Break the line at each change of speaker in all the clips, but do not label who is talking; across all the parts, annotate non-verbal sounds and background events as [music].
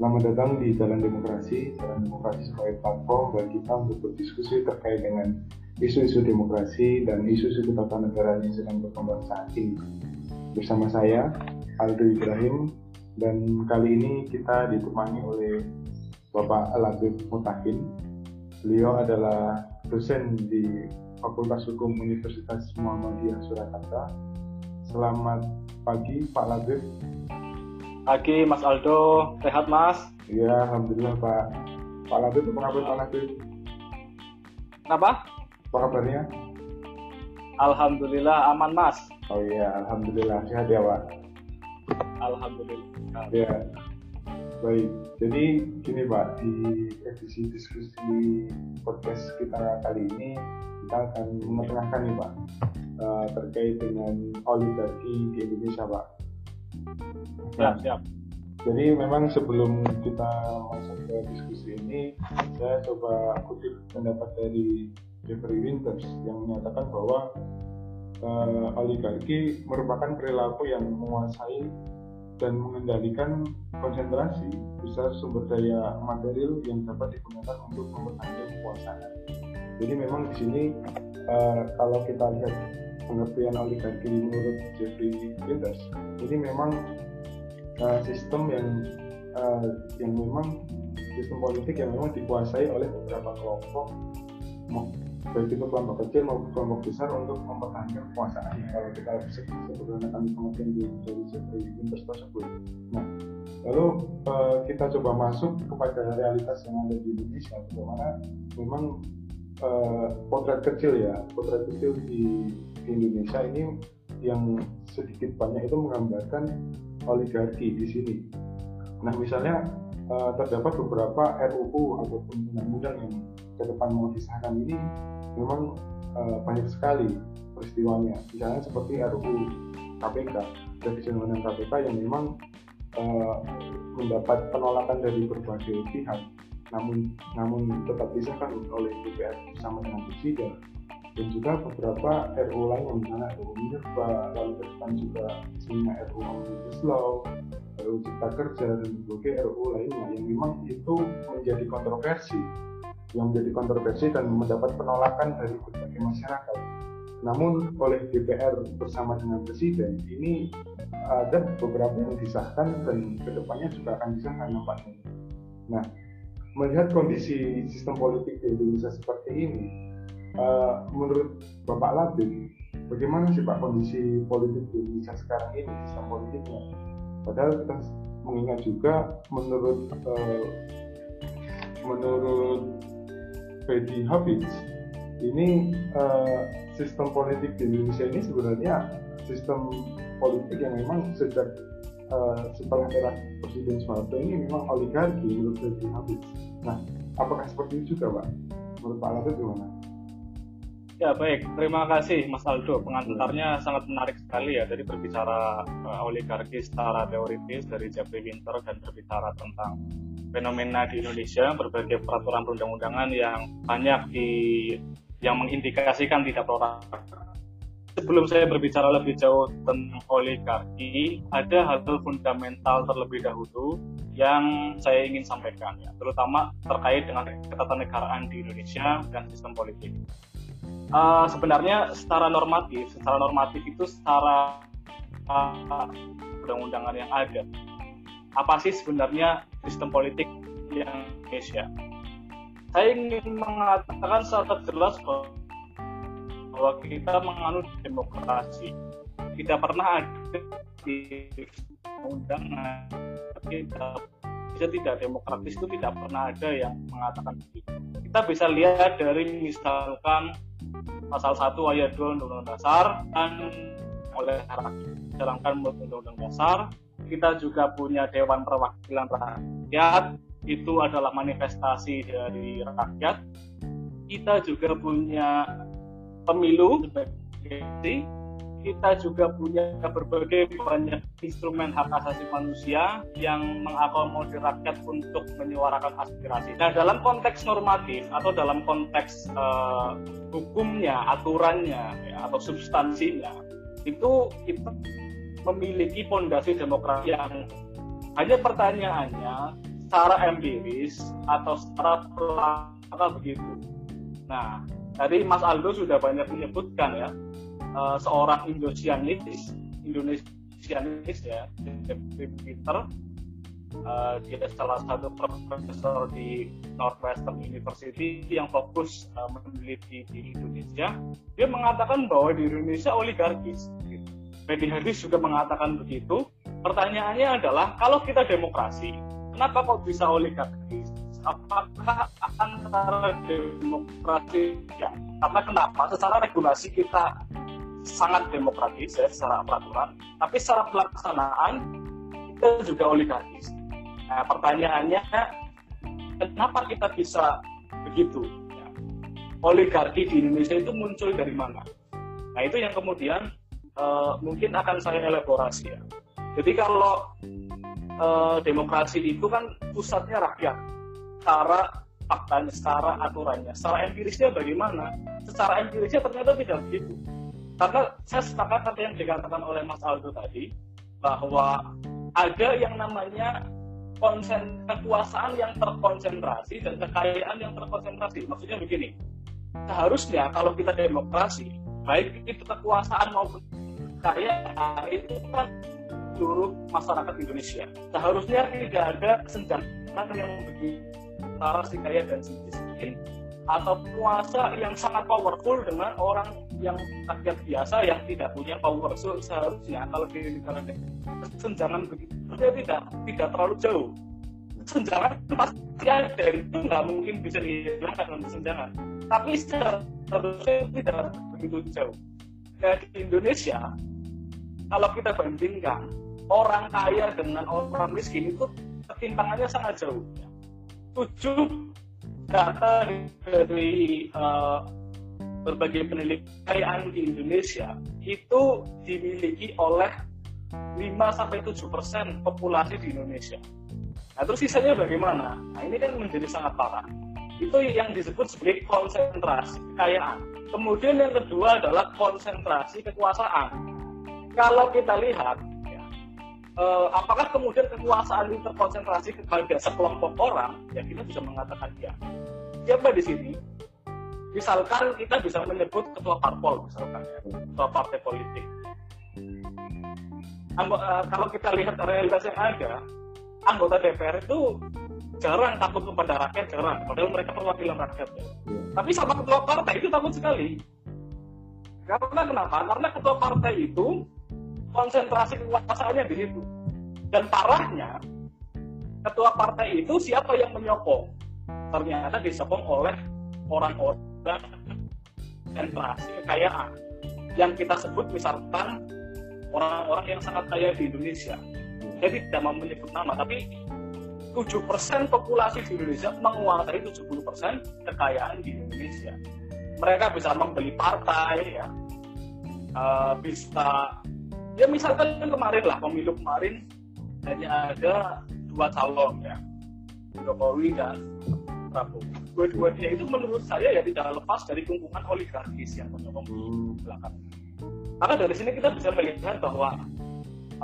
Selamat datang di Jalan Demokrasi. Jalan Demokrasi sebagai platform bagi kita untuk berdiskusi terkait dengan isu-isu demokrasi dan isu-isu ketatanegaraan yang sedang berkembang saat ini. Bersama saya, Aldo Ibrahim, dan kali ini kita ditemani oleh Bapak Labib Mutakin. Beliau adalah dosen di Fakultas Hukum Universitas Muhammadiyah Surakarta. Selamat pagi Pak Labib.
Pagi Mas Aldo, sehat Mas?
Iya, alhamdulillah Pak. Pak Labib, apa kabar Pak Labib?
Kenapa?
Apa kabarnya?
Alhamdulillah aman Mas.
Oh iya, alhamdulillah sehat ya Pak.
Alhamdulillah.
Ya, baik. Jadi gini Pak, di edisi diskusi podcast kita kali ini kita akan mengetengahkan nih Pak uh, terkait dengan oligarki di Indonesia Pak.
Siap, siap.
Jadi memang sebelum kita masuk ke diskusi ini, saya coba kutip pendapat dari Jeffrey Winters yang menyatakan bahwa uh, oligarki merupakan perilaku yang menguasai dan mengendalikan konsentrasi besar sumber daya material yang dapat digunakan untuk mempertahankan kekuasaan. Jadi memang di sini uh, kalau kita lihat pengertian oligarki menurut Jeffrey Winters, ini memang uh, sistem yang uh, yang memang sistem politik yang memang dikuasai oleh beberapa kelompok baik itu kelompok kecil maupun kelompok besar untuk mempertahankan kekuasaan kalau kita sebutkan pengertian di dari Jeffrey Winters tersebut. Nah, lalu uh, kita coba masuk kepada realitas yang ada di Indonesia, bagaimana memang uh, potret kecil ya, potret kecil di, Indonesia ini yang sedikit banyak itu menggambarkan oligarki di sini. Nah, misalnya uh, terdapat beberapa RUU ataupun undang-undang yang ke depan mau disahkan ini memang uh, banyak sekali peristiwanya. Misalnya seperti RUU KPK, revisi undang KPK yang memang uh, mendapat penolakan dari berbagai pihak, namun namun tetap disahkan oleh DPR bersama dengan presiden dan juga beberapa RUU lain yang misalnya RUU Minerba, lalu ke depan juga misalnya RUU Omnibus Law, RUU Cipta Kerja dan berbagai RUU lainnya yang memang itu menjadi kontroversi yang menjadi kontroversi dan mendapat penolakan dari berbagai masyarakat. Namun oleh DPR bersama dengan Presiden ini ada beberapa yang disahkan dan ke depannya juga akan disahkan nampaknya. Nah, melihat kondisi sistem politik di Indonesia seperti ini, uh, menurut Bapak Labib, bagaimana sih Pak kondisi politik di Indonesia sekarang ini, sistem politiknya? Padahal kita mengingat juga menurut uh, menurut Freddy Habibs ini uh, sistem politik di Indonesia ini sebenarnya sistem politik yang memang sejak uh, setelah era Presiden Soeharto ini memang oligarki menurut Freddy Habibs. Nah, apakah seperti itu juga, Pak? Menurut Pak Aldo gimana?
Ya baik, terima kasih Mas Aldo. Pengantarnya sangat menarik sekali ya. Jadi berbicara uh, oligarki secara teoritis dari Jeffrey Winter dan berbicara tentang fenomena di Indonesia, berbagai peraturan perundang-undangan yang banyak di yang mengindikasikan tidak pro Sebelum saya berbicara lebih jauh tentang oligarki, ada hal-hal fundamental terlebih dahulu yang saya ingin sampaikan ya, terutama terkait dengan ketatanegaraan di Indonesia dan sistem politik. Uh, sebenarnya secara normatif, secara normatif itu secara uh, undang-undangan yang ada apa sih sebenarnya sistem politik yang Indonesia. Saya ingin mengatakan secara jelas bahwa kita menganut demokrasi. Tidak pernah ada di undangan kita bisa tidak demokratis itu tidak pernah ada yang mengatakan begitu. Kita bisa lihat dari misalkan pasal 1 ayat 2 Undang-Undang Dasar dan oleh rakyat. Jalankan menurut Undang-Undang Dasar kita juga punya Dewan Perwakilan Rakyat, itu adalah manifestasi dari rakyat. Kita juga punya pemilu, kita juga punya berbagai banyak instrumen hak asasi manusia yang mengakomodir rakyat untuk menyuarakan aspirasi. Nah, dalam konteks normatif atau dalam konteks uh, hukumnya, aturannya, ya, atau substansinya, itu kita memiliki fondasi demokrasi yang hanya pertanyaannya secara empiris atau secara pelaksanaan begitu. Nah, tadi Mas Aldo sudah banyak menyebutkan ya uh, seorang Indonesianis, Indonesianis ya, Peter uh, dia salah satu profesor di Northwestern University yang fokus uh, meneliti di Indonesia. Dia mengatakan bahwa di Indonesia oligarkis. Benny Hadis juga mengatakan begitu. Pertanyaannya adalah kalau kita demokrasi, kenapa kok bisa oligarkis? Apakah antara demokrasi ya? Karena kenapa? Secara regulasi kita sangat demokratis ya secara peraturan, tapi secara pelaksanaan kita juga oligarkis. Nah, pertanyaannya, kenapa kita bisa begitu? Ya. Oligarki di Indonesia itu muncul dari mana? Nah, itu yang kemudian uh, mungkin akan saya elaborasi ya. Jadi kalau uh, demokrasi itu kan pusatnya rakyat, secara faktanya, secara aturannya, secara empirisnya bagaimana? Secara empirisnya ternyata tidak begitu. Karena saya sepakat apa yang dikatakan oleh Mas Aldo tadi, bahwa ada yang namanya konsen kekuasaan yang terkonsentrasi dan kekayaan yang terkonsentrasi. Maksudnya begini, seharusnya kalau kita demokrasi, baik itu kekuasaan maupun kekayaan itu kan seluruh masyarakat Indonesia. Seharusnya tidak ada kesenjangan yang begitu antara si kaya dan si miskin atau puasa yang sangat powerful dengan orang yang rakyat biasa yang tidak punya power. So, seharusnya kalau di negara kesenjangan begitu dia tidak tidak terlalu jauh. Kesenjangan pasti ada itu nggak mungkin bisa dihilangkan dengan kesenjangan. Tapi seharusnya tidak begitu jauh. Ya, di Indonesia kalau kita bandingkan orang kaya dengan orang miskin itu ketimpangannya sangat jauh. Tujuh data dari uh, berbagai penelitian di Indonesia itu dimiliki oleh 5 sampai 7 persen populasi di Indonesia. Nah, terus sisanya bagaimana? Nah, ini kan menjadi sangat parah. Itu yang disebut sebagai konsentrasi kekayaan. Kemudian yang kedua adalah konsentrasi kekuasaan. Kalau kita lihat, eh, apakah kemudian kekuasaan ini terkonsentrasi kepada sekelompok orang? Ya kita bisa mengatakan ya siapa di sini misalkan kita bisa menyebut ketua parpol misalkan ya ketua partai politik Anggo, uh, kalau kita lihat realitas yang ada anggota DPR itu jarang takut kepada rakyat jarang padahal mereka perwakilan rakyat ya. tapi sama ketua partai itu takut sekali karena kenapa karena ketua partai itu konsentrasi kekuasaannya di situ dan parahnya ketua partai itu siapa yang menyokong ternyata disokong oleh orang-orang sentrasi kekayaan yang kita sebut misalkan orang-orang yang sangat kaya di Indonesia. Jadi tidak mau menyebut nama, tapi 7% populasi di Indonesia menguasai 70% kekayaan di Indonesia. Mereka bisa membeli partai, ya, uh, bisa, ya misalkan kemarin lah pemilu kemarin hanya ada dua calon ya, Jokowi dan Prabowo. Dua-duanya itu menurut saya ya tidak lepas dari kumpulan oligarkis yang menyokong hmm. belakang. Karena dari sini kita bisa melihat bahwa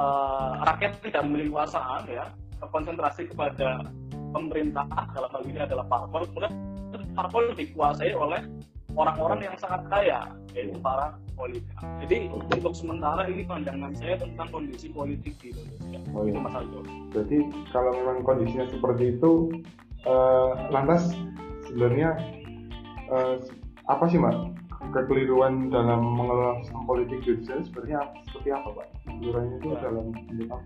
uh, rakyat tidak memiliki kekuasaan ya, terkonsentrasi kepada pemerintah dalam hal ini adalah parpol, kemudian parpol dikuasai oleh orang-orang yang sangat kaya, yaitu para politik. Jadi untuk sementara ini pandangan saya tentang kondisi politik di Indonesia. Oh, iya. Itu Mas Aldo.
Jadi kalau memang kondisinya seperti itu, uh, lantas sebenarnya uh, apa sih mbak kekeliruan dalam mengelola sistem politik Indonesia sebenarnya seperti apa pak? Kekeliruannya itu ya. dalam apa?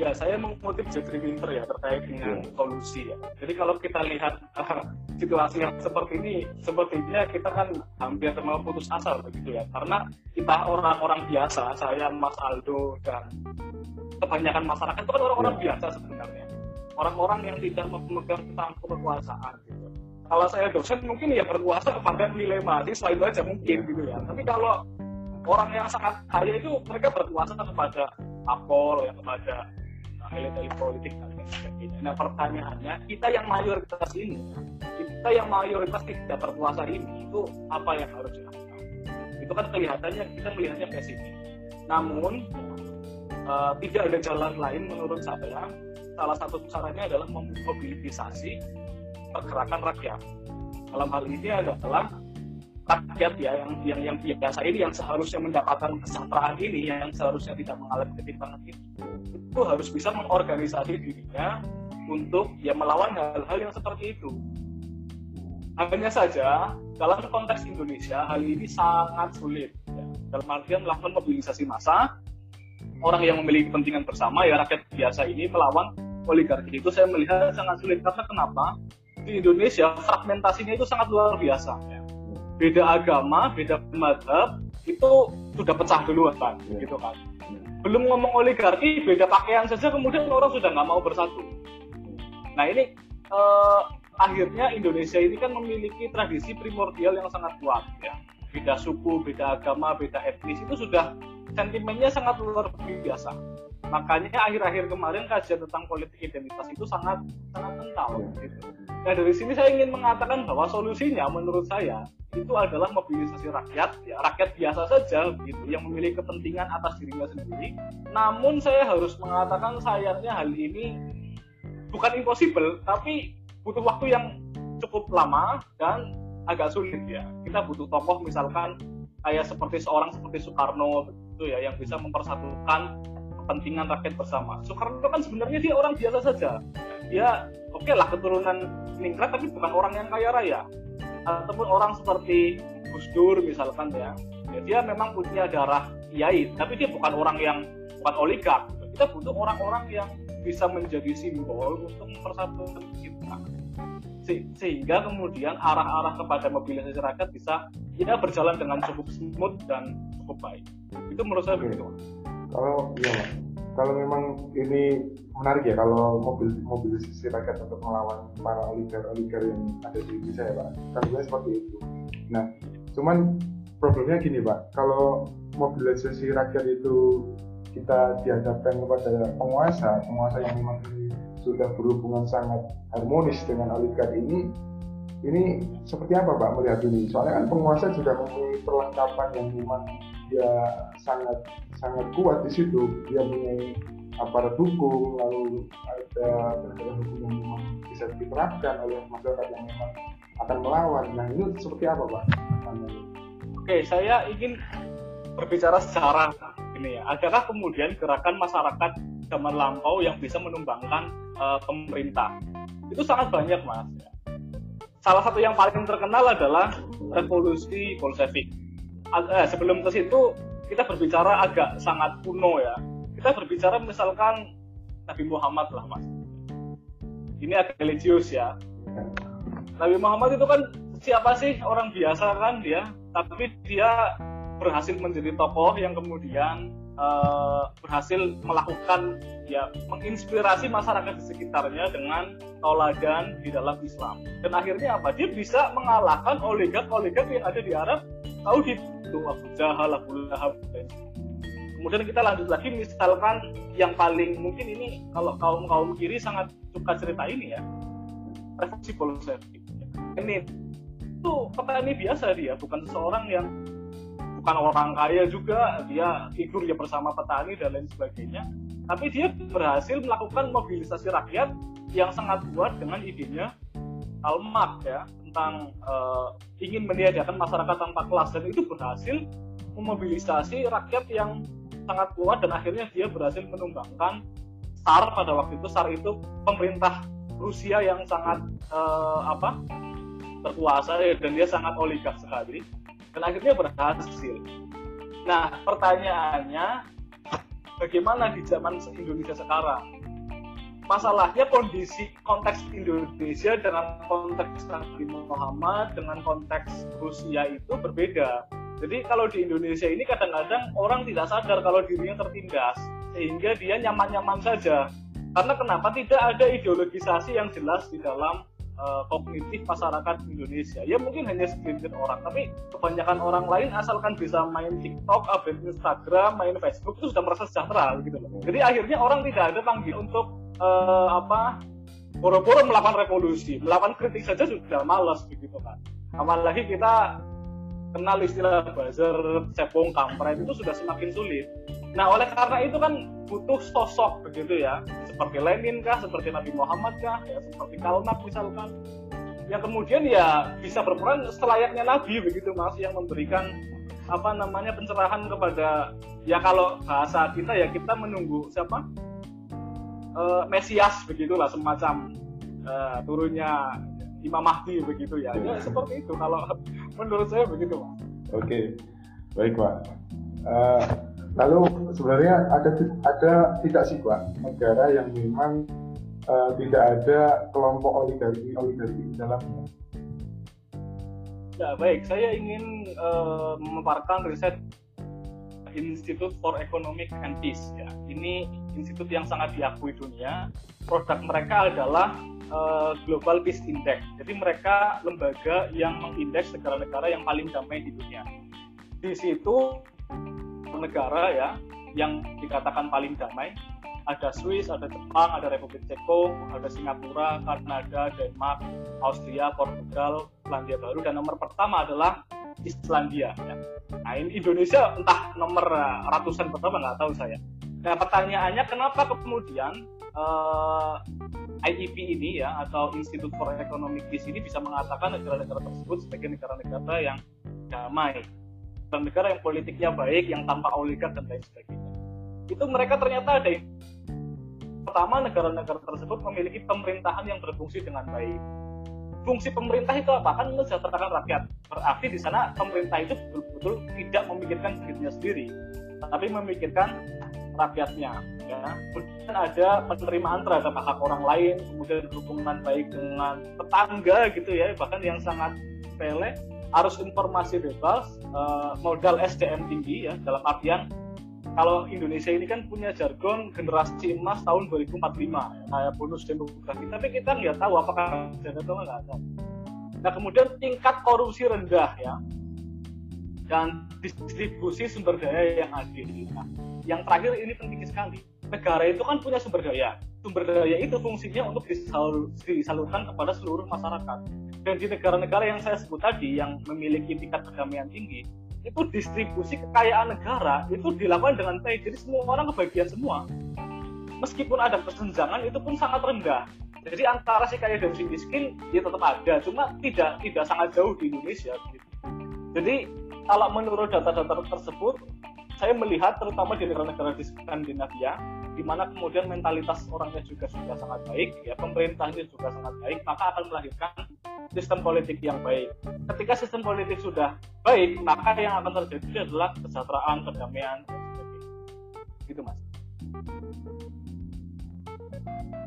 Ya, saya mengutip Jeffrey Winter ya terkait dengan solusi ya. Jadi kalau kita lihat uh, [laughs] situasi yang seperti ini, sepertinya kita kan hampir mau putus asa begitu ya. Karena kita orang-orang biasa, saya Mas Aldo dan kebanyakan masyarakat itu kan orang-orang ya. biasa sebenarnya orang-orang yang tidak memegang tentang kekuasaan gitu. Kalau saya dosen mungkin ya berkuasa kepada nilai mahasiswa itu aja mungkin gitu ya. Tapi kalau orang yang sangat kaya itu mereka berkuasa kepada apol ya kepada elit-elit politik dan sebagainya. Nah pertanyaannya kita yang mayoritas ini, kita yang mayoritas tidak berkuasa ini itu apa yang harus dilakukan? Itu kan kelihatannya kita melihatnya pesimis. Namun uh, tidak ada jalan lain menurut saya salah satu caranya adalah memobilisasi pergerakan rakyat. Dalam hal ini adalah rakyat ya yang yang yang biasa ini yang seharusnya mendapatkan kesejahteraan ini yang seharusnya tidak mengalami ketimpangan ini itu harus bisa mengorganisasi dirinya untuk ya melawan hal-hal yang seperti itu. Hanya saja dalam konteks Indonesia hal ini sangat sulit. Ya. Dalam artian melakukan mobilisasi massa, orang yang memiliki kepentingan bersama ya rakyat biasa ini melawan oligarki itu saya melihat sangat sulit karena kenapa di Indonesia fragmentasinya itu sangat luar biasa. Ya beda agama, beda madhab itu sudah pecah duluan kan, yeah. gitu kan. Belum ngomong oligarki, beda pakaian saja kemudian orang sudah nggak mau bersatu. Nah ini eh, akhirnya Indonesia ini kan memiliki tradisi primordial yang sangat kuat ya. Beda suku, beda agama, beda etnis itu sudah sentimennya sangat luar biasa. Makanya akhir-akhir kemarin kajian tentang politik identitas itu sangat sangat kental. Gitu. Nah dari sini saya ingin mengatakan bahwa solusinya menurut saya itu adalah mobilisasi rakyat, ya, rakyat biasa saja gitu yang memiliki kepentingan atas dirinya sendiri. Namun saya harus mengatakan sayangnya hal ini bukan impossible, tapi butuh waktu yang cukup lama dan agak sulit ya. Kita butuh tokoh misalkan kayak seperti seorang seperti Soekarno gitu ya yang bisa mempersatukan kepentingan rakyat bersama. Soekarno kan sebenarnya dia orang biasa saja. Dia oke okay lah keturunan ningrat tapi bukan orang yang kaya raya. Ataupun orang seperti Gus Dur misalkan ya, ya dia memang punya darah kiai tapi dia bukan orang yang bukan oligark. Kita butuh orang-orang yang bisa menjadi simbol untuk mempersatukan kita. Se sehingga kemudian arah-arah kepada mobilisasi rakyat bisa ya berjalan dengan cukup smooth dan cukup baik. Itu menurut saya begitu
kalau ya kalau memang ini menarik ya kalau mobil mobilisasi rakyat untuk melawan para oligar oligar yang ada di Indonesia ya pak. Kan seperti itu. Nah cuman problemnya gini pak. Kalau mobilisasi rakyat itu kita dihadapkan kepada penguasa penguasa yang memang sudah berhubungan sangat harmonis dengan oligar ini ini seperti apa pak melihat ini? Soalnya kan penguasa juga mempunyai perlengkapan yang memang dia sangat sangat kuat di situ. Dia punya aparat hukum lalu ada penegakan hukum yang memang bisa diterapkan oleh masyarakat yang memang akan melawan. Nah ini seperti apa pak?
Oke saya ingin berbicara secara ini ya. Adakah kemudian gerakan masyarakat zaman lampau yang bisa menumbangkan uh, pemerintah? Itu sangat banyak mas. Salah satu yang paling terkenal adalah revolusi Bolshevik eh, sebelum ke situ kita berbicara agak sangat kuno ya. Kita berbicara misalkan Nabi Muhammad lah mas. Ini agak religius ya. Nabi Muhammad itu kan siapa sih orang biasa kan dia, tapi dia berhasil menjadi tokoh yang kemudian uh, berhasil melakukan ya menginspirasi masyarakat di sekitarnya dengan tauladan di dalam Islam dan akhirnya apa dia bisa mengalahkan oligark-oligark yang ada di Arab tahu itu Abu Jahal, Abu Lahab kemudian kita lanjut lagi misalkan yang paling mungkin ini kalau kaum kaum kiri sangat suka cerita ini ya. Revolusi Bolshevik ini itu petani biasa dia bukan seseorang yang bukan orang kaya juga dia tidur ya bersama petani dan lain sebagainya. Tapi dia berhasil melakukan mobilisasi rakyat yang sangat kuat dengan idenya Karl ya tentang uh, ingin meniadakan masyarakat tanpa kelas dan itu berhasil memobilisasi rakyat yang sangat kuat dan akhirnya dia berhasil menumbangkan SAR pada waktu itu SAR itu pemerintah Rusia yang sangat uh, apa berkuasa ya, dan dia sangat oligark sekali dan akhirnya berhasil. Nah pertanyaannya bagaimana di zaman Indonesia sekarang? Masalahnya kondisi konteks Indonesia dengan konteks Nabi Muhammad dengan konteks Rusia itu berbeda. Jadi kalau di Indonesia ini kadang-kadang orang tidak sadar kalau dirinya tertindas sehingga dia nyaman-nyaman saja. Karena kenapa tidak ada ideologisasi yang jelas di dalam uh, kognitif masyarakat Indonesia. Ya mungkin hanya segelintir orang, tapi kebanyakan orang lain asalkan bisa main TikTok, update Instagram, main Facebook itu sudah merasa sejahtera gitu loh. Jadi akhirnya orang tidak ada panggil untuk uh, apa boro-boro melakukan revolusi, melakukan kritik saja sudah malas begitu kan. Apalagi kita kenal istilah buzzer, cepung, kampret itu sudah semakin sulit. Nah, oleh karena itu kan butuh sosok begitu ya, seperti Lenin kah, seperti Nabi Muhammad kah, ya seperti Karl Marx misalkan, yang kemudian ya bisa berperan selayaknya Nabi begitu mas, yang memberikan apa namanya pencerahan kepada ya kalau bahasa kita ya kita menunggu siapa uh, Mesias begitulah semacam uh, turunnya Imam Mahdi begitu ya. ya seperti itu kalau [laughs] menurut saya begitu mas.
Oke, baik pak. Uh, lalu sebenarnya ada ada tidak sih pak negara yang memang uh, tidak ada kelompok oligarki oligarki di dalamnya?
Ya baik, saya ingin uh, memaparkan riset Institute for Economic and Peace. Ya, ini institut yang sangat diakui dunia. Produk mereka adalah uh, Global Peace Index. Jadi mereka lembaga yang mengindeks negara-negara yang paling damai di dunia. Di situ negara ya yang dikatakan paling damai ada Swiss, ada Jepang, ada Republik Ceko, ada Singapura, Kanada, Denmark, Austria, Portugal, Selandia Baru dan nomor pertama adalah Islandia. Ya. Nah ini Indonesia entah nomor ratusan pertama nggak tahu saya. Nah pertanyaannya kenapa kemudian uh, eh, IEP ini ya atau Institute for Economic Peace ini bisa mengatakan negara-negara tersebut sebagai negara-negara yang damai, negara yang politiknya baik, yang tanpa oligark dan lain sebagainya. Itu mereka ternyata ada pertama negara-negara tersebut memiliki pemerintahan yang berfungsi dengan baik. Fungsi pemerintah itu apa? Kan mensejahterakan rakyat. Berarti di sana pemerintah itu betul-betul tidak memikirkan dirinya sendiri, tapi memikirkan rakyatnya ya. Kemudian ada penerimaan terhadap hak orang lain kemudian hubungan baik dengan tetangga gitu ya bahkan yang sangat sepele harus informasi bebas uh, modal SDM tinggi ya dalam artian kalau Indonesia ini kan punya jargon generasi emas tahun 2045 ya, kayak bonus demografi. Tapi kita nggak tahu apakah ada atau nggak ada. Nah kemudian tingkat korupsi rendah ya dan distribusi sumber daya yang adil. Nah, yang terakhir ini penting sekali. Negara itu kan punya sumber daya. Sumber daya itu fungsinya untuk disalur, disalurkan kepada seluruh masyarakat. Dan di negara-negara yang saya sebut tadi yang memiliki tingkat perdamaian tinggi, itu distribusi kekayaan negara itu dilakukan dengan baik. Jadi semua orang kebagian semua. Meskipun ada kesenjangan itu pun sangat rendah. Jadi antara si kaya dan si miskin ya tetap ada, cuma tidak tidak sangat jauh di Indonesia. Gitu. Jadi kalau menurut data-data tersebut, saya melihat terutama di negara-negara di Skandinavia, di mana kemudian mentalitas orangnya juga sudah sangat baik, ya pemerintahnya juga sangat baik, maka akan melahirkan sistem politik yang baik. Ketika sistem politik sudah baik, maka yang akan terjadi adalah kesejahteraan, perdamaian, dan sebagainya. Gitu mas.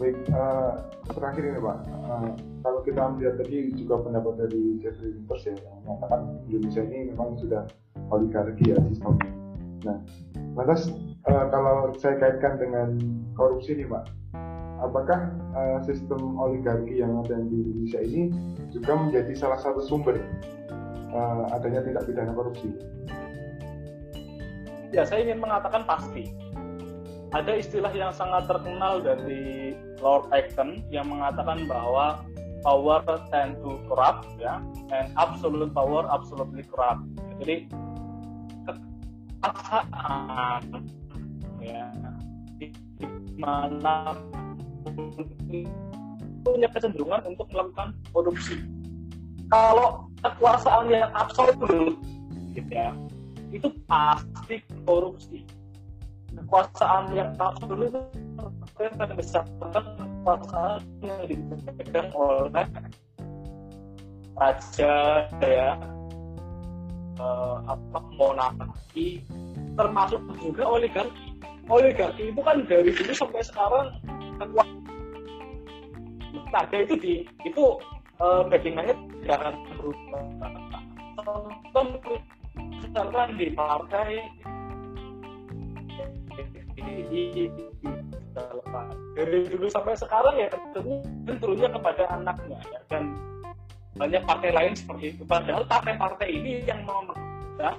Baik, uh, terakhir ini Pak, uh, kalau kita melihat tadi juga pendapat dari Jeffrey Winters ya, yang mengatakan Indonesia ini memang sudah oligarki ya sistemnya. Nah, lantas uh, kalau saya kaitkan dengan korupsi nih Pak, apakah uh, sistem oligarki yang ada di Indonesia ini juga menjadi salah satu sumber uh, adanya tindak pidana korupsi?
Ya, saya ingin mengatakan pasti ada istilah yang sangat terkenal dari Lord Acton yang mengatakan bahwa power tend to corrupt ya and absolute power absolutely corrupt jadi kekuasaan ya di mana punya kecenderungan untuk melakukan korupsi kalau kekuasaan yang absolut gitu ya itu pasti korupsi. Kekuasaan yang absolut itu berdasarkan kekuasaan yang dipegang oleh raja ya uh, apa monarki termasuk juga oligarki oligarki itu kan dari dulu sampai sekarang kekuasaan nah itu di itu uh, backingannya tidak akan berubah misalkan di partai dari dulu sampai sekarang ya tentunya kepada anaknya ya. dan banyak partai lain seperti itu. Padahal partai-partai ini yang memegang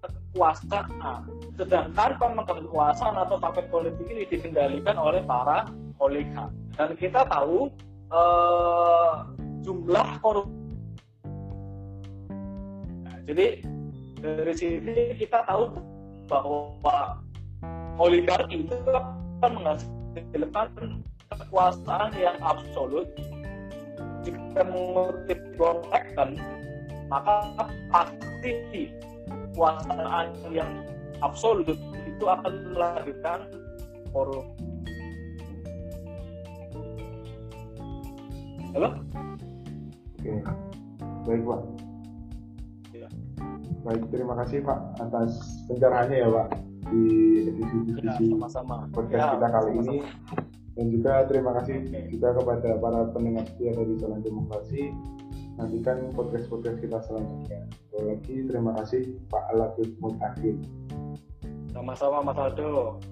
kekuasaan. Sedangkan pemegang kekuasaan atau partai politik ini dikendalikan oleh para oligark dan kita tahu eh, jumlah korupsi. Nah, jadi dari sini kita tahu bahwa oligarki itu akan menghasilkan kekuasaan yang absolut jika mengutip Ron maka pasti kekuasaan yang absolut itu akan melahirkan korup halo?
Oke baik pak. Ya. baik terima kasih pak atas pencerahannya ya pak di edisi-edisi ya, podcast ya, kita kali sama -sama. ini dan juga terima kasih juga kepada para pendengar setia dari Jalan Demokrasi nantikan podcast-podcast kita selanjutnya. Sekali lagi terima kasih Pak Alatif Mutakin.
Sama-sama Mas Aldo.